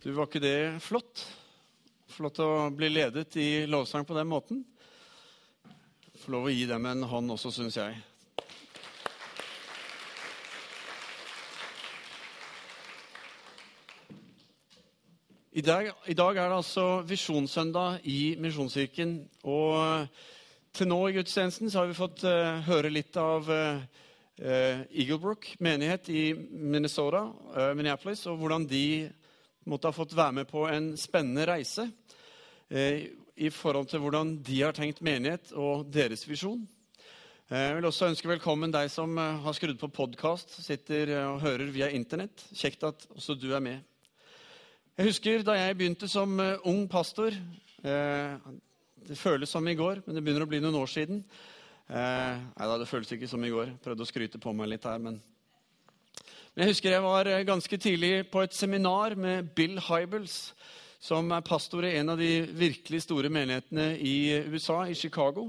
Du, var ikke det flott? Flott å bli ledet i lovsang på den måten. Få lov å gi dem en hånd også, syns jeg. I dag, I dag, er det altså Visjonssøndag i Misjonskirken. Og til nå i gudstjenesten så har vi fått uh, høre litt av uh, Eaglebrook menighet i Minnesota, uh, Minneapolis, og hvordan de måtte ha fått være med på en spennende reise eh, i forhold til hvordan de har tenkt menighet og deres visjon. Eh, jeg vil også ønske velkommen deg som eh, har skrudd på podkast, sitter eh, og hører via Internett. Kjekt at også du er med. Jeg husker da jeg begynte som ung pastor. Det føles som i går, men det begynner å bli noen år siden. nei da, det føles ikke som i går. Prøvde å skryte på meg litt her, men men jeg husker jeg var eh, ganske tidlig på et seminar med Bill Hybels, som er pastor i en av de virkelig store menighetene i USA, i Chicago.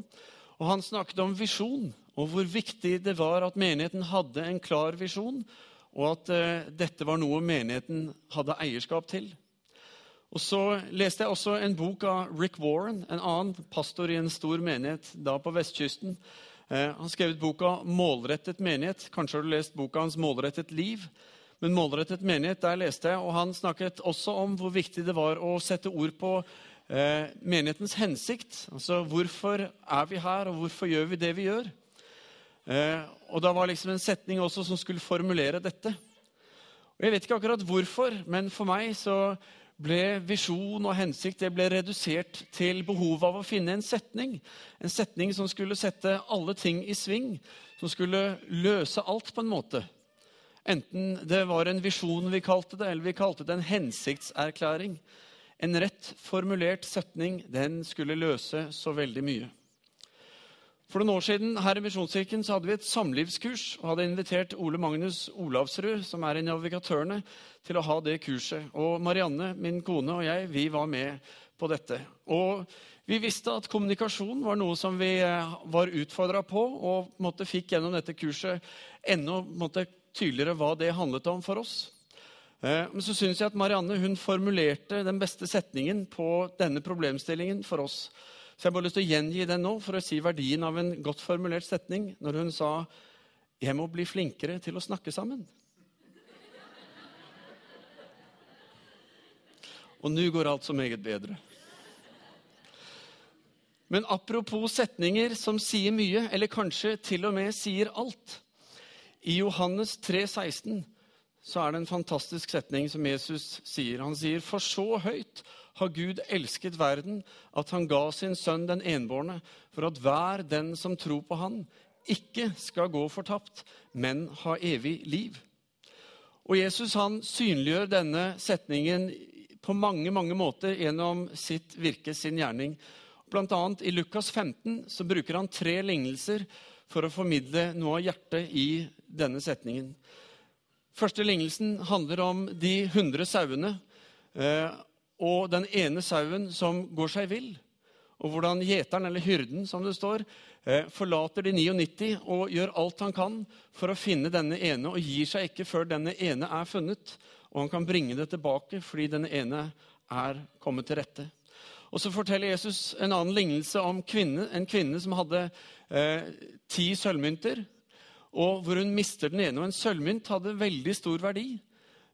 Og Han snakket om visjon, og hvor viktig det var at menigheten hadde en klar visjon, og at uh, dette var noe menigheten hadde eierskap til. Og Så leste jeg også en bok av Rick Warren, en annen pastor i en stor menighet da på vestkysten, han skrev ut boka 'Målrettet menighet'. Kanskje har du lest boka hans 'Målrettet liv'. Men 'Målrettet menighet' der leste jeg, og han snakket også om hvor viktig det var å sette ord på eh, menighetens hensikt. Altså hvorfor er vi her, og hvorfor gjør vi det vi gjør? Eh, og da var liksom en setning også som skulle formulere dette. Og Jeg vet ikke akkurat hvorfor, men for meg så ble visjon og hensikt det ble redusert til behovet av å finne en setning. En setning som skulle sette alle ting i sving, som skulle løse alt på en måte. Enten det var en visjon vi kalte det, eller vi kalte det en hensiktserklæring. En rett formulert setning, den skulle løse så veldig mye. For noen år siden her i Misjonskirken så hadde vi et samlivskurs og hadde invitert Ole Magnus Olavsrud, som er en av navigatørene, til å ha det kurset. Og Marianne, min kone, og jeg vi var med på dette. Og vi visste at kommunikasjon var noe som vi eh, var utfordra på, og måtte, fikk gjennom dette kurset enda måtte, tydeligere hva det handlet om for oss. Eh, men så syns jeg at Marianne hun formulerte den beste setningen på denne problemstillingen for oss. Så jeg har bare lyst til å gjengi den nå for å si verdien av en godt formulert setning når hun sa jeg må bli flinkere til å snakke sammen. Og nå går alt så meget bedre. Men apropos setninger som sier mye, eller kanskje til og med sier alt. I Johannes 3, 16 så er det en fantastisk setning som Jesus sier. Han sier, 'For så høyt har Gud elsket verden, at han ga sin sønn den enbårne, for at hver den som tror på han, ikke skal gå fortapt, men ha evig liv. Og Jesus han synliggjør denne setningen på mange mange måter gjennom sitt virke, sin gjerning. Blant annet I Lukas 15 så bruker han tre lignelser for å formidle noe av hjertet i denne setningen. Første lignelsen handler om de hundre sauene. Eh, og den ene sauen som går seg vill. Og hvordan gjeteren, eller hyrden, som det står, eh, forlater de 99 og gjør alt han kan for å finne denne ene, og gir seg ikke før denne ene er funnet. Og han kan bringe det tilbake fordi denne ene er kommet til rette. Og Så forteller Jesus en annen lignelse om kvinne, en kvinne som hadde eh, ti sølvmynter, og hvor hun mister den ene. Og en sølvmynt hadde veldig stor verdi.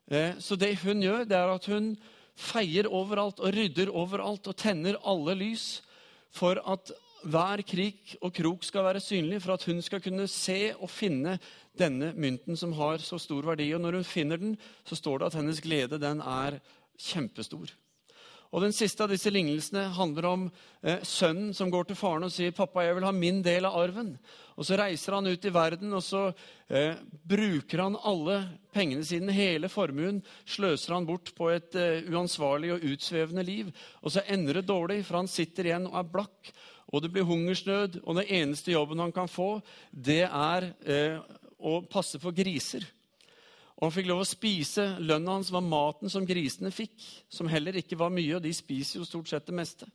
Eh, så det hun gjør, det er at hun feier overalt og rydder overalt og tenner alle lys for at hver krik og krok skal være synlig, for at hun skal kunne se og finne denne mynten som har så stor verdi. Og når hun finner den, så står det at hennes glede den er kjempestor. Og Den siste av disse lignelsene handler om eh, sønnen som går til faren og sier, 'Pappa, jeg vil ha min del av arven.' Og Så reiser han ut i verden, og så eh, bruker han alle pengene sine, hele formuen, sløser han bort på et eh, uansvarlig og utsvevende liv. Og så ender det dårlig, for han sitter igjen og er blakk, og det blir hungersnød, og den eneste jobben han kan få, det er eh, å passe for griser. Og han fikk lov å spise. Lønna hans var maten som grisene fikk, som heller ikke var mye, og de spiser jo stort sett det meste.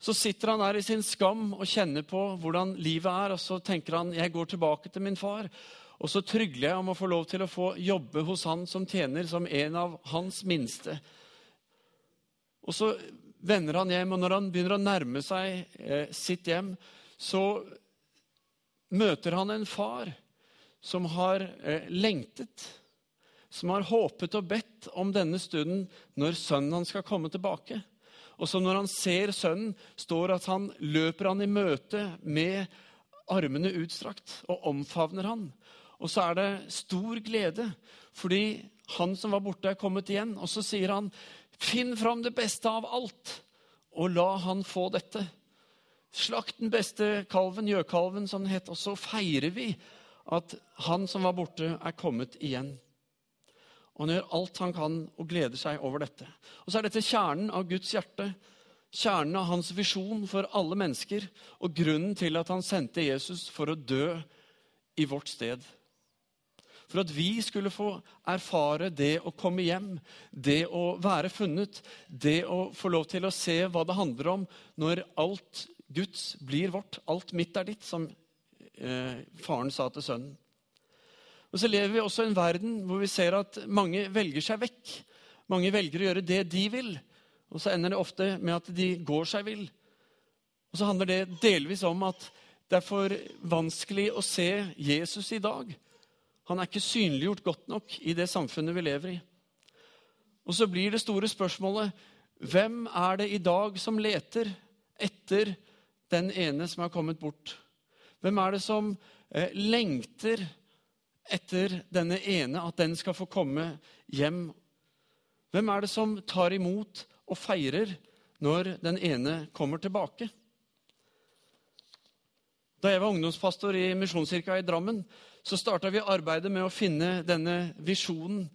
Så sitter han der i sin skam og kjenner på hvordan livet er, og så tenker han jeg går tilbake til min far. Og så trygler jeg om å få lov til å få jobbe hos han som tjener, som en av hans minste. Og så vender han hjem, og når han begynner å nærme seg eh, sitt hjem, så møter han en far som har eh, lengtet, som har håpet og bedt om denne stunden når sønnen hans skal komme tilbake. Og som når han ser sønnen, står at han løper han i møte med armene utstrakt og omfavner han. Og så er det stor glede, fordi han som var borte, er kommet igjen. Og så sier han, 'Finn fram det beste av alt, og la han få dette.' Slakt den beste kalven, gjøkalven, som den het. Og så feirer vi at han som var borte, er kommet igjen. Og han gjør alt han kan og gleder seg over dette. Og så er dette kjernen av Guds hjerte. Kjernen av hans visjon for alle mennesker. Og grunnen til at han sendte Jesus for å dø i vårt sted. For at vi skulle få erfare det å komme hjem, det å være funnet, det å få lov til å se hva det handler om når alt Guds blir vårt, alt mitt er ditt, som eh, faren sa til sønnen. Og så lever vi også i en verden hvor vi ser at mange velger seg vekk. Mange velger å gjøre det de vil, og så ender det ofte med at de går seg vill. Og så handler det delvis om at det er for vanskelig å se Jesus i dag. Han er ikke synliggjort godt nok i det samfunnet vi lever i. Og så blir det store spørsmålet hvem er det i dag som leter etter den ene som har kommet bort? Hvem er det som eh, lengter etter denne ene, at den skal få komme hjem? Hvem er det som tar imot og feirer når den ene kommer tilbake? Da jeg var ungdomspastor i Misjonskirka i Drammen, så starta vi arbeidet med å finne denne visjonen,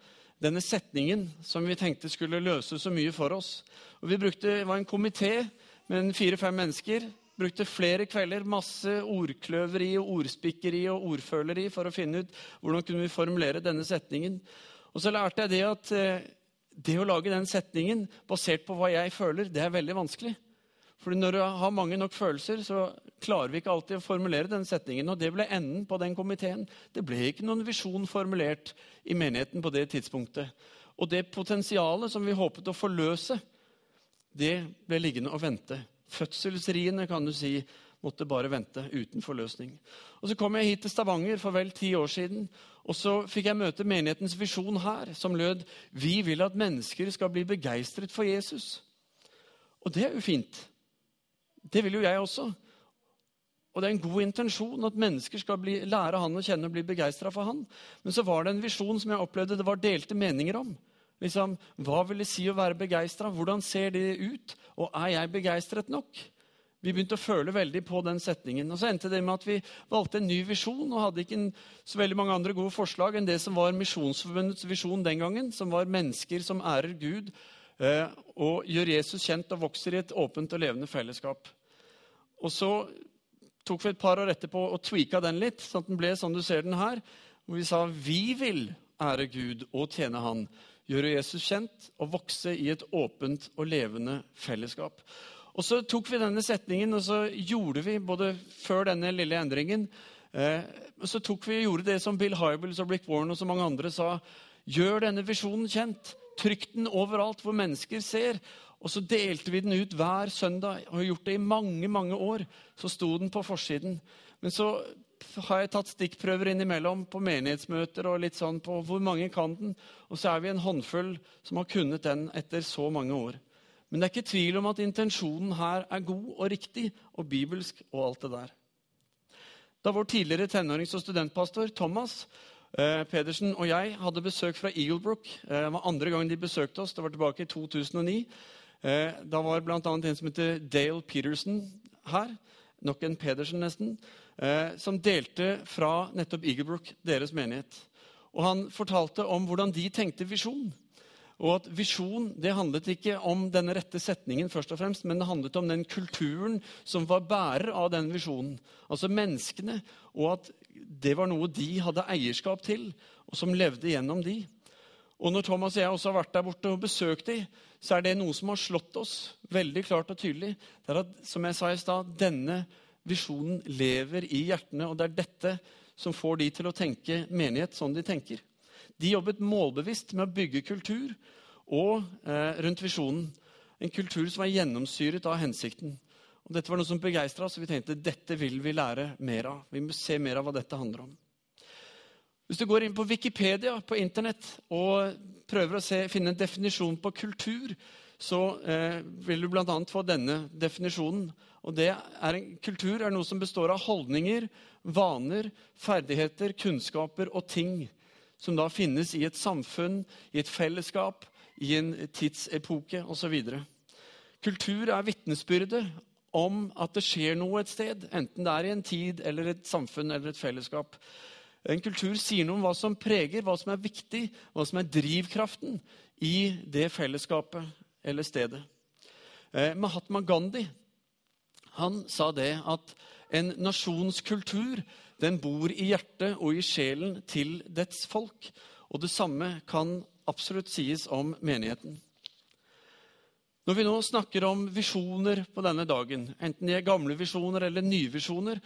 denne setningen, som vi tenkte skulle løse så mye for oss. Og vi brukte, Det var en komité med fire-fem mennesker Brukte flere kvelder, masse ordkløveri og ordspikkeri og ordføleri for å finne ut hvordan kunne vi formulere denne setningen. Og så lærte jeg det at eh, det å lage den setningen basert på hva jeg føler, det er veldig vanskelig. Fordi når du har mange nok følelser, så klarer vi ikke alltid å formulere den setningen. Og det ble enden på den komiteen. Det ble ikke noen visjon formulert i menigheten på det tidspunktet. Og det potensialet som vi håpet å forløse, det ble liggende og vente. Fødselsriene kan du si, måtte bare vente uten forløsning. Og Så kom jeg hit til Stavanger for vel ti år siden. og Så fikk jeg møte menighetens visjon her, som lød Vi vil at mennesker skal bli begeistret for Jesus. Og det er jo fint. Det vil jo jeg også. Og det er en god intensjon at mennesker skal bli, lære han å kjenne og bli begeistra for han. Men så var det en visjon som jeg opplevde det var delte meninger om. Liksom, hva vil det si å være begeistra? Hvordan ser det ut? Og er jeg begeistret nok? Vi begynte å føle veldig på den setningen. Og Så endte det med at vi valgte en ny visjon og hadde ikke en, så veldig mange andre gode forslag enn det som var Misjonsforbundets visjon den gangen, som var mennesker som ærer Gud eh, og gjør Jesus kjent og vokser i et åpent og levende fellesskap. Og så tok vi et par år etterpå og tweaka den litt, sånn at den ble sånn du ser den her. Hvor vi sa vi vil ære Gud og tjene Han gjøre Jesus kjent og vokse i et åpent og levende fellesskap. Og Så tok vi denne setningen og så gjorde vi, både før denne lille endringen eh, så tok vi, og gjorde det som Bill Hybels og Blick Warren og så mange andre sa. Gjør denne visjonen kjent. Trykk den overalt hvor mennesker ser. Og så delte vi den ut hver søndag og har gjort det i mange mange år. Så sto den på forsiden. Men så har jeg tatt stikkprøver innimellom på menighetsmøter og litt sånn på hvor mange kan den. Og så er vi en håndfull som har kunnet den etter så mange år. Men det er ikke tvil om at intensjonen her er god og riktig og bibelsk og alt det der. Da vår tidligere tenårings- og studentpastor Thomas eh, Pedersen og jeg hadde besøk fra Eaglebrook eh, Det var andre gang de besøkte oss. Det var tilbake i 2009. Eh, da var bl.a. en som heter Dale Peterson her. Nok en Pedersen, nesten som delte fra nettopp Eaglebrook, deres menighet. Og Han fortalte om hvordan de tenkte visjon. Og at Visjon det handlet ikke om den rette setningen, først og fremst, men det handlet om den kulturen som var bærer av den visjonen. Altså menneskene, og at det var noe de hadde eierskap til, og som levde gjennom de. Og Når Thomas og jeg også har vært der borte og besøkt dem, så er det noe som har slått oss veldig klart og tydelig. Det er at, som jeg sa i stad, denne visjonen lever i hjertene, og det er dette som får de til å tenke menighet sånn de tenker. De jobbet målbevisst med å bygge kultur og eh, rundt visjonen. En kultur som er gjennomsyret av hensikten. Og Dette var noe som begeistra oss, og vi tenkte dette vil vi lære mer av. Vi må se mer av hva dette handler om. Hvis du går inn på Wikipedia på internett og prøver å se, finne en definisjon på kultur, så eh, vil du bl.a. få denne definisjonen. Og det er en, Kultur er noe som består av holdninger, vaner, ferdigheter, kunnskaper og ting som da finnes i et samfunn, i et fellesskap, i en tidsepoke osv. Kultur er vitnesbyrdet om at det skjer noe et sted, enten det er i en tid eller et samfunn eller et fellesskap. En kultur sier noe om hva som preger, hva som er viktig, hva som er drivkraften i det fellesskapet eller stedet. Eh, Mahatma Gandhi han sa det at en nasjons kultur den bor i hjertet og i sjelen til dets folk. Og det samme kan absolutt sies om menigheten. Når vi nå snakker om visjoner på denne dagen, enten de er gamle visjoner eller nye visjoner,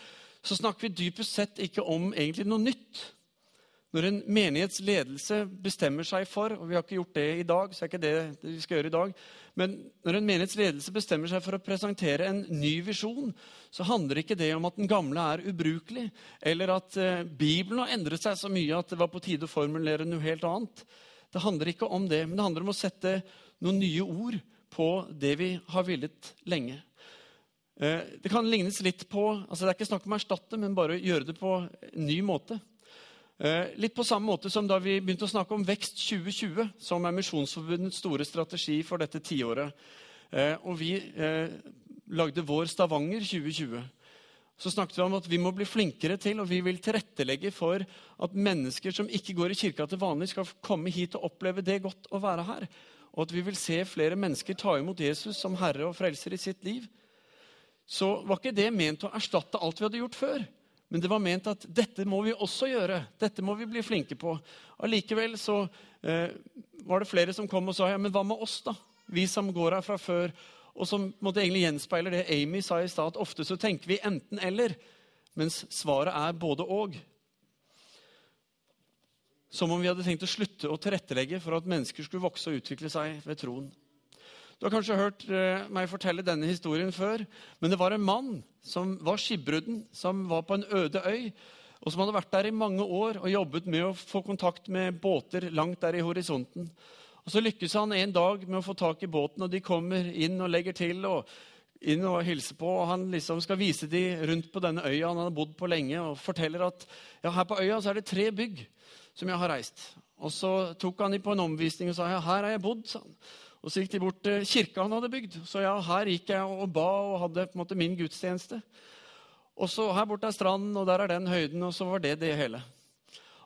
så snakker vi dypest sett ikke om egentlig noe nytt. Når en menighetsledelse bestemmer seg for og vi har ikke gjort det i dag, så er ikke det vi skal gjøre i dag, men når en menighetsledelse bestemmer seg for å presentere en ny visjon, så handler ikke det om at den gamle er ubrukelig, eller at eh, Bibelen har endret seg så mye at det var på tide å formulere noe helt annet. Det handler ikke om det, men det handler om å sette noen nye ord på det vi har villet lenge. Eh, det kan lignes litt på altså Det er ikke snakk om å erstatte, men bare gjøre det på en ny måte. Eh, litt på samme måte som da vi begynte å snakke om Vekst 2020, som er Misjonsforbundets store strategi for dette tiåret. Eh, og vi lagde vår Stavanger 2020. Så snakket vi om at vi må bli flinkere til, og vi vil tilrettelegge for at mennesker som ikke går i kirka til vanlig, skal komme hit og oppleve det godt å være her. Og at vi vil se flere mennesker ta imot Jesus som herre og frelser i sitt liv så var ikke det ment å erstatte alt vi hadde gjort før. Men det var ment at dette må vi også gjøre. Dette må vi bli flinke på. Allikevel så eh, var det flere som kom og sa ja, men hva med oss, da? Vi som går her fra før. Og som måtte egentlig gjenspeile det Amy sa i stad, at ofte så tenker vi enten-eller. Mens svaret er både-og. Som om vi hadde tenkt å slutte å tilrettelegge for at mennesker skulle vokse og utvikle seg ved troen. Du har kanskje hørt eh, meg fortelle denne historien før. Men det var en mann som var skipbrudden, som var på en øde øy. Og som hadde vært der i mange år og jobbet med å få kontakt med båter langt der i horisonten. Og Så lykkes han en dag med å få tak i båten, og de kommer inn og legger til. og inn og hilser på, og Han liksom skal vise dem rundt på denne øya han har bodd på lenge. Og forteller at ja, her på øya så er det tre bygg som jeg har reist. Og Så tok han dem på en omvisning og sa ja, her har jeg bodd. sa han. Og Så gikk de bort til kirka han hadde bygd. Så ja, her gikk jeg og ba og hadde på en måte min gudstjeneste. Og så Her borte er stranden, og der er den høyden, og så var det det hele.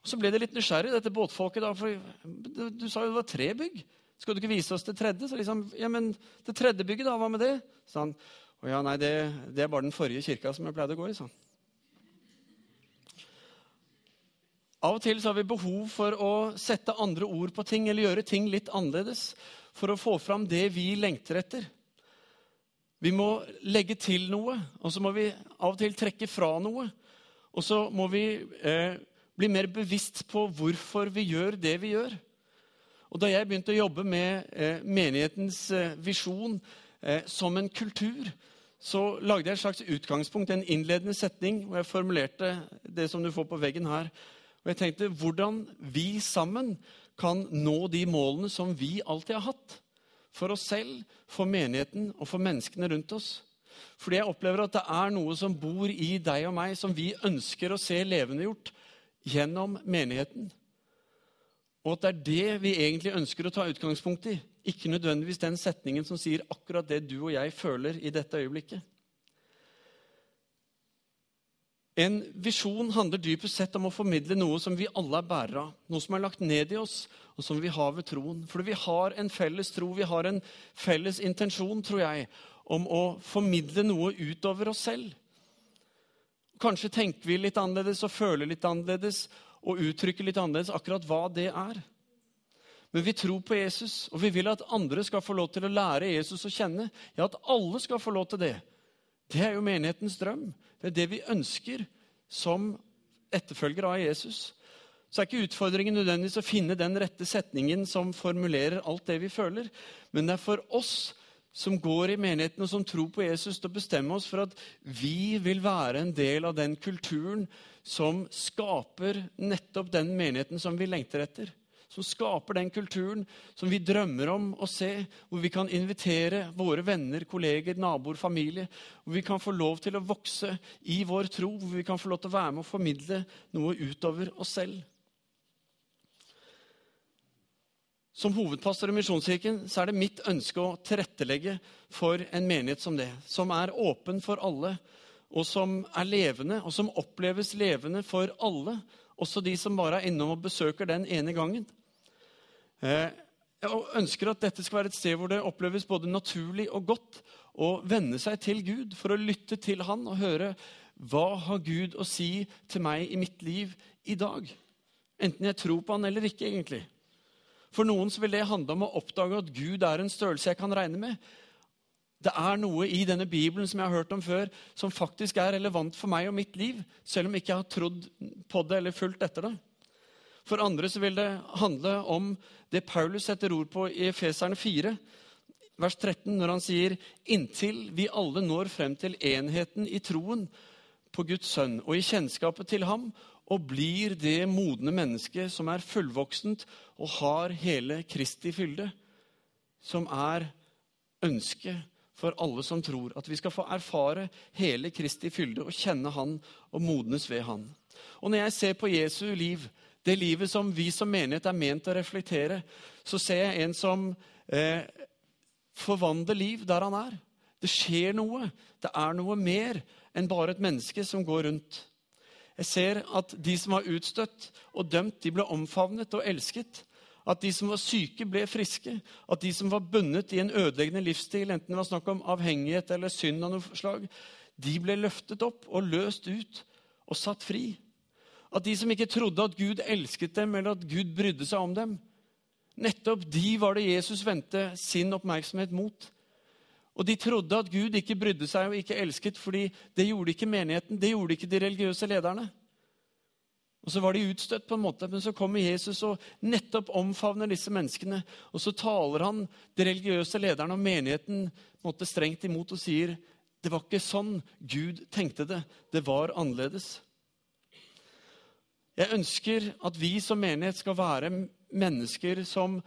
Og Så ble det litt nysgjerrig, dette båtfolket. da, for du, sa jo det var tre bygg. Skal du ikke vise oss det tredje? Så liksom, ja, men det tredje bygget, da, hva med det? Så han, å ja, nei, det, det er bare den forrige kirka som jeg pleide å gå i, sa han. Av og til så har vi behov for å sette andre ord på ting eller gjøre ting litt annerledes for å få fram det vi lengter etter. Vi må legge til noe, og så må vi av og til trekke fra noe. Og så må vi eh, bli mer bevisst på hvorfor vi gjør det vi gjør. Og Da jeg begynte å jobbe med eh, menighetens eh, visjon eh, som en kultur, så lagde jeg et slags utgangspunkt, en innledende setning, og jeg formulerte det som du får på veggen her. Og jeg tenkte hvordan vi sammen kan nå de målene som vi alltid har hatt. For oss selv, for menigheten og for menneskene rundt oss. Fordi jeg opplever at det er noe som bor i deg og meg, som vi ønsker å se levendegjort gjennom menigheten. Og at det er det vi egentlig ønsker å ta utgangspunkt i. Ikke nødvendigvis den setningen som sier akkurat det du og jeg føler i dette øyeblikket. En visjon handler dypest sett om å formidle noe som vi alle er bærere av. Noe som er lagt ned i oss, og som vi har ved troen. For vi har en felles tro, vi har en felles intensjon, tror jeg, om å formidle noe utover oss selv. Kanskje tenker vi litt annerledes og føler litt annerledes og uttrykker litt annerledes akkurat hva det er. Men vi tror på Jesus, og vi vil at andre skal få lov til å lære Jesus å kjenne. Ja, at alle skal få lov til det. Det er jo menighetens drøm. Det er det vi ønsker som etterfølgere av Jesus. Så er ikke utfordringen nødvendigvis å finne den rette setningen som formulerer alt det vi føler. Men det er for oss som går i menigheten og som tror på Jesus, til å bestemme oss for at vi vil være en del av den kulturen som skaper nettopp den menigheten som vi lengter etter. Som skaper den kulturen som vi drømmer om å se. Hvor vi kan invitere våre venner, kolleger, naboer, familie. Hvor vi kan få lov til å vokse i vår tro. Hvor vi kan få lov til å være med og formidle noe utover oss selv. Som hovedpastor i Misjonskirken så er det mitt ønske å tilrettelegge for en menighet som det. Som er åpen for alle, og som er levende, og som oppleves levende for alle. Også de som bare er innom og besøker den ene gangen. Eh, jeg ønsker at dette skal være et sted hvor det oppleves både naturlig og godt å venne seg til Gud for å lytte til Han og høre hva har Gud å si til meg i mitt liv i dag. Enten jeg tror på Han eller ikke, egentlig. For noen vil det handle om å oppdage at Gud er en størrelse jeg kan regne med. Det er noe i denne Bibelen som jeg har hørt om før, som faktisk er relevant for meg og mitt liv, selv om jeg ikke har trodd på det eller fulgt etter det. For andre så vil det handle om det Paulus setter ord på i Efeserne 4, vers 13, når han sier inntil vi alle når frem til enheten i troen på Guds sønn og i kjennskapet til ham og blir det modne mennesket som er fullvoksent og har hele Kristi fylde, som er ønsket for alle som tror. At vi skal få erfare hele Kristi fylde og kjenne Han og modnes ved Han. Og når jeg ser på Jesu liv, det livet som vi som menighet er ment å reflektere, så ser jeg en som eh, forvandler liv der han er. Det skjer noe. Det er noe mer enn bare et menneske som går rundt. Jeg ser at de som var utstøtt og dømt, de ble omfavnet og elsket. At de som var syke, ble friske. At de som var bundet i en ødeleggende livsstil, enten det var snakk om avhengighet eller synd av noe slag, de ble løftet opp og løst ut og satt fri. At de som ikke trodde at Gud elsket dem, eller at Gud brydde seg om dem, nettopp de var det Jesus vendte sin oppmerksomhet mot. Og de trodde at Gud ikke brydde seg og ikke elsket, fordi det gjorde ikke menigheten, det gjorde ikke de religiøse lederne. Og Så var de utstøtt, på en måte, men så kommer Jesus og nettopp omfavner disse menneskene. Og så taler han de religiøse lederne og menigheten måte, strengt imot og sier det var ikke sånn Gud tenkte det. Det var annerledes. Jeg ønsker at vi som menighet skal være mennesker som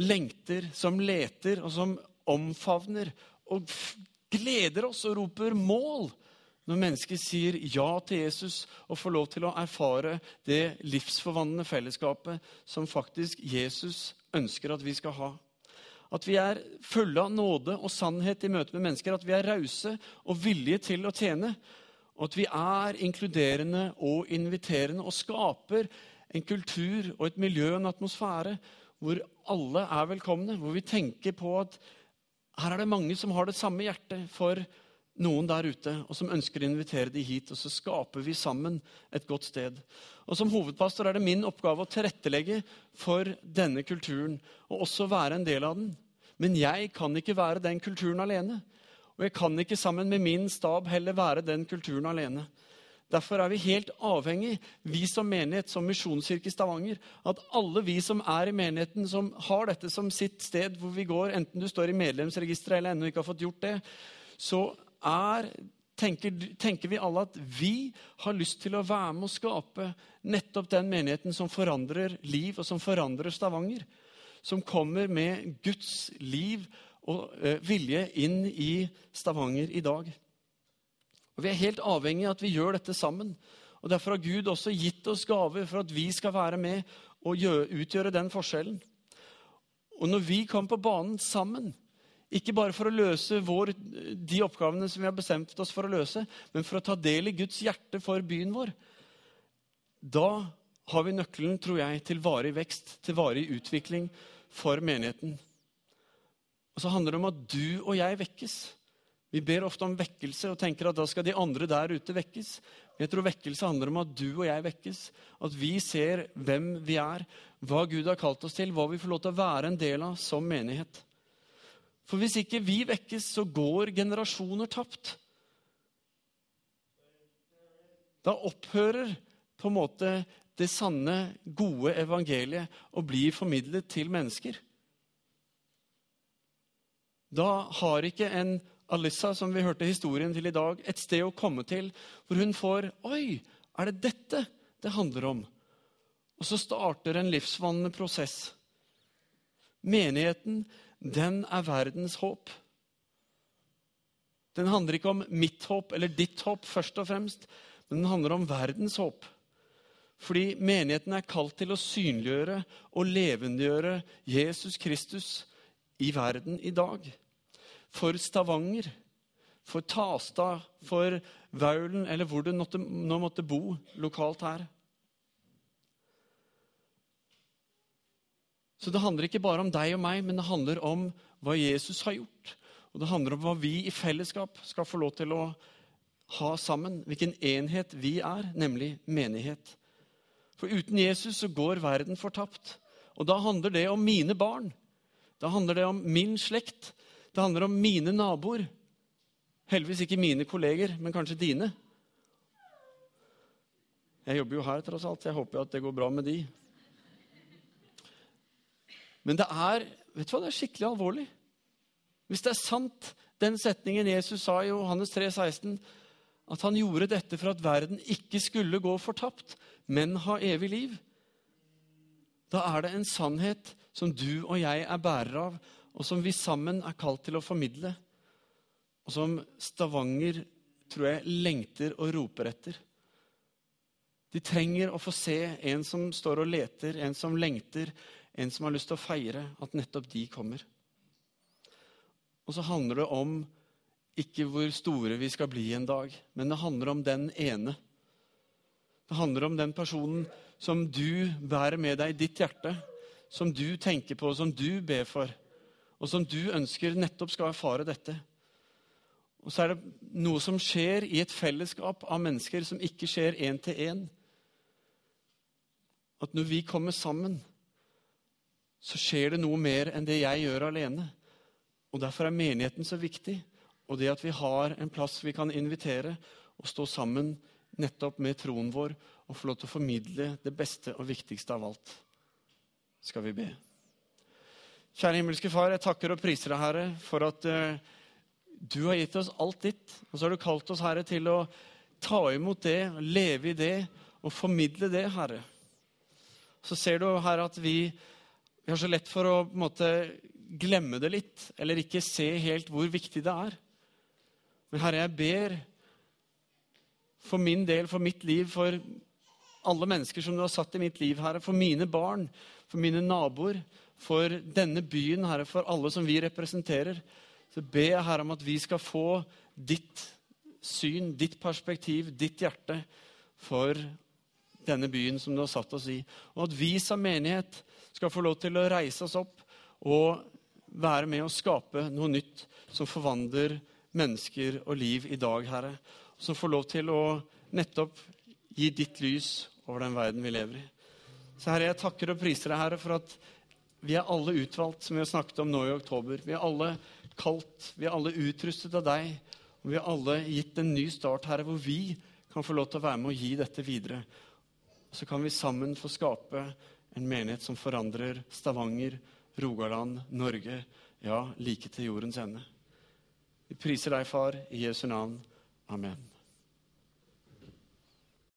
lengter, som leter, og som omfavner og gleder oss og roper 'mål' når mennesker sier ja til Jesus og får lov til å erfare det livsforvandlende fellesskapet som faktisk Jesus ønsker at vi skal ha. At vi er fulle av nåde og sannhet i møte med mennesker. At vi er rause og villige til å tjene. Og at vi er inkluderende og inviterende og skaper en kultur og et miljø en atmosfære hvor alle er velkomne. Hvor vi tenker på at her er det mange som har det samme hjertet for noen der ute, og som ønsker å invitere de hit. Og så skaper vi sammen et godt sted. Og Som hovedpastor er det min oppgave å tilrettelegge for denne kulturen, og også være en del av den. Men jeg kan ikke være den kulturen alene. Og jeg kan ikke sammen med min stab heller være den kulturen alene. Derfor er vi helt avhengig, vi som menighet, som misjonskirke i Stavanger, at alle vi som er i menigheten, som har dette som sitt sted hvor vi går, enten du står i medlemsregisteret eller ennå ikke har fått gjort det, så er, tenker, tenker vi alle at vi har lyst til å være med å skape nettopp den menigheten som forandrer liv, og som forandrer Stavanger. Som kommer med Guds liv og eh, vilje inn i Stavanger i dag. Og Vi er helt avhengig av at vi gjør dette sammen. Og Derfor har Gud også gitt oss gaver for at vi skal være med og utgjøre den forskjellen. Og når vi kommer på banen sammen, ikke bare for å løse vår, de oppgavene som vi har bestemt oss for å løse, men for å ta del i Guds hjerte for byen vår, da har vi nøkkelen, tror jeg, til varig vekst, til varig utvikling for menigheten. Og så handler det om at du og jeg vekkes. Vi ber ofte om vekkelse og tenker at da skal de andre der ute vekkes. Jeg tror vekkelse handler om at du og jeg vekkes. At vi ser hvem vi er, hva Gud har kalt oss til, hva vi får lov til å være en del av som menighet. For hvis ikke vi vekkes, så går generasjoner tapt. Da opphører på en måte det sanne, gode evangeliet å bli formidlet til mennesker. Da har ikke en Alissa, som vi hørte historien til i dag, et sted å komme til hvor hun får Oi, er det dette det handler om? Og så starter en livsvannende prosess. Menigheten, den er verdens håp. Den handler ikke om mitt håp eller ditt håp, først og fremst, men den handler om verdens håp. Fordi menigheten er kalt til å synliggjøre og levendegjøre Jesus Kristus i verden i dag. For Stavanger, for Tastad, for Vaulen eller hvor du nå måtte bo lokalt her. Så det handler ikke bare om deg og meg, men det handler om hva Jesus har gjort. Og det handler om hva vi i fellesskap skal få lov til å ha sammen. Hvilken enhet vi er, nemlig menighet. For uten Jesus så går verden fortapt. Og da handler det om mine barn. Da handler det om min slekt. Det handler om mine naboer. Heldigvis ikke mine kolleger, men kanskje dine. Jeg jobber jo her, tross alt. Jeg håper at det går bra med de. Men det er vet du hva, det er skikkelig alvorlig. Hvis det er sant, den setningen Jesus sa i Johannes 3, 16, at han gjorde dette for at verden ikke skulle gå fortapt, men ha evig liv, da er det en sannhet som du og jeg er bærer av, og som vi sammen er kalt til å formidle, og som Stavanger tror jeg lengter og roper etter. De trenger å få se en som står og leter, en som lengter, en som har lyst til å feire at nettopp de kommer. Og så handler det om ikke hvor store vi skal bli en dag, men det handler om den ene. Det handler om den personen som du bærer med deg i ditt hjerte, som du tenker på, som du ber for, og som du ønsker nettopp skal erfare dette. Og så er det noe som skjer i et fellesskap av mennesker som ikke skjer én til én. At når vi kommer sammen, så skjer det noe mer enn det jeg gjør alene. Og Derfor er menigheten så viktig. Og det at vi har en plass vi kan invitere og stå sammen nettopp med troen vår og få lov til å formidle det beste og viktigste av alt, skal vi be. Kjære himmelske Far, jeg takker og priser deg, Herre, for at uh, du har gitt oss alt ditt. Og så har du kalt oss, Herre, til å ta imot det, leve i det og formidle det, Herre. Så ser du, Herre, at vi vi har så lett for å på en måte, glemme det litt, eller ikke se helt hvor viktig det er. Men Herre, jeg ber for min del, for mitt liv, for alle mennesker som du har satt i mitt liv, Herre, for mine barn, for mine naboer, for denne byen, Herre, for alle som vi representerer, så ber jeg Herre om at vi skal få ditt syn, ditt perspektiv, ditt hjerte for denne byen som du har satt oss i. Og at vi som menighet skal få lov til å reise oss opp og være med å skape noe nytt som forvandler mennesker og liv i dag, Herre. Som får lov til å nettopp gi ditt lys over den verden vi lever i. Så Herre, jeg takker og priser deg, Herre, for at vi er alle utvalgt, som vi har snakket om nå i oktober. Vi er alle kalt, vi er alle utrustet av deg. Og vi er alle gitt en ny start, Herre, hvor vi kan få lov til å være med og gi dette videre. Så kan vi sammen få skape en menighet som forandrer Stavanger, Rogaland, Norge, ja, like til jordens ende. Vi priser deg, far, i Jesu navn. Amen.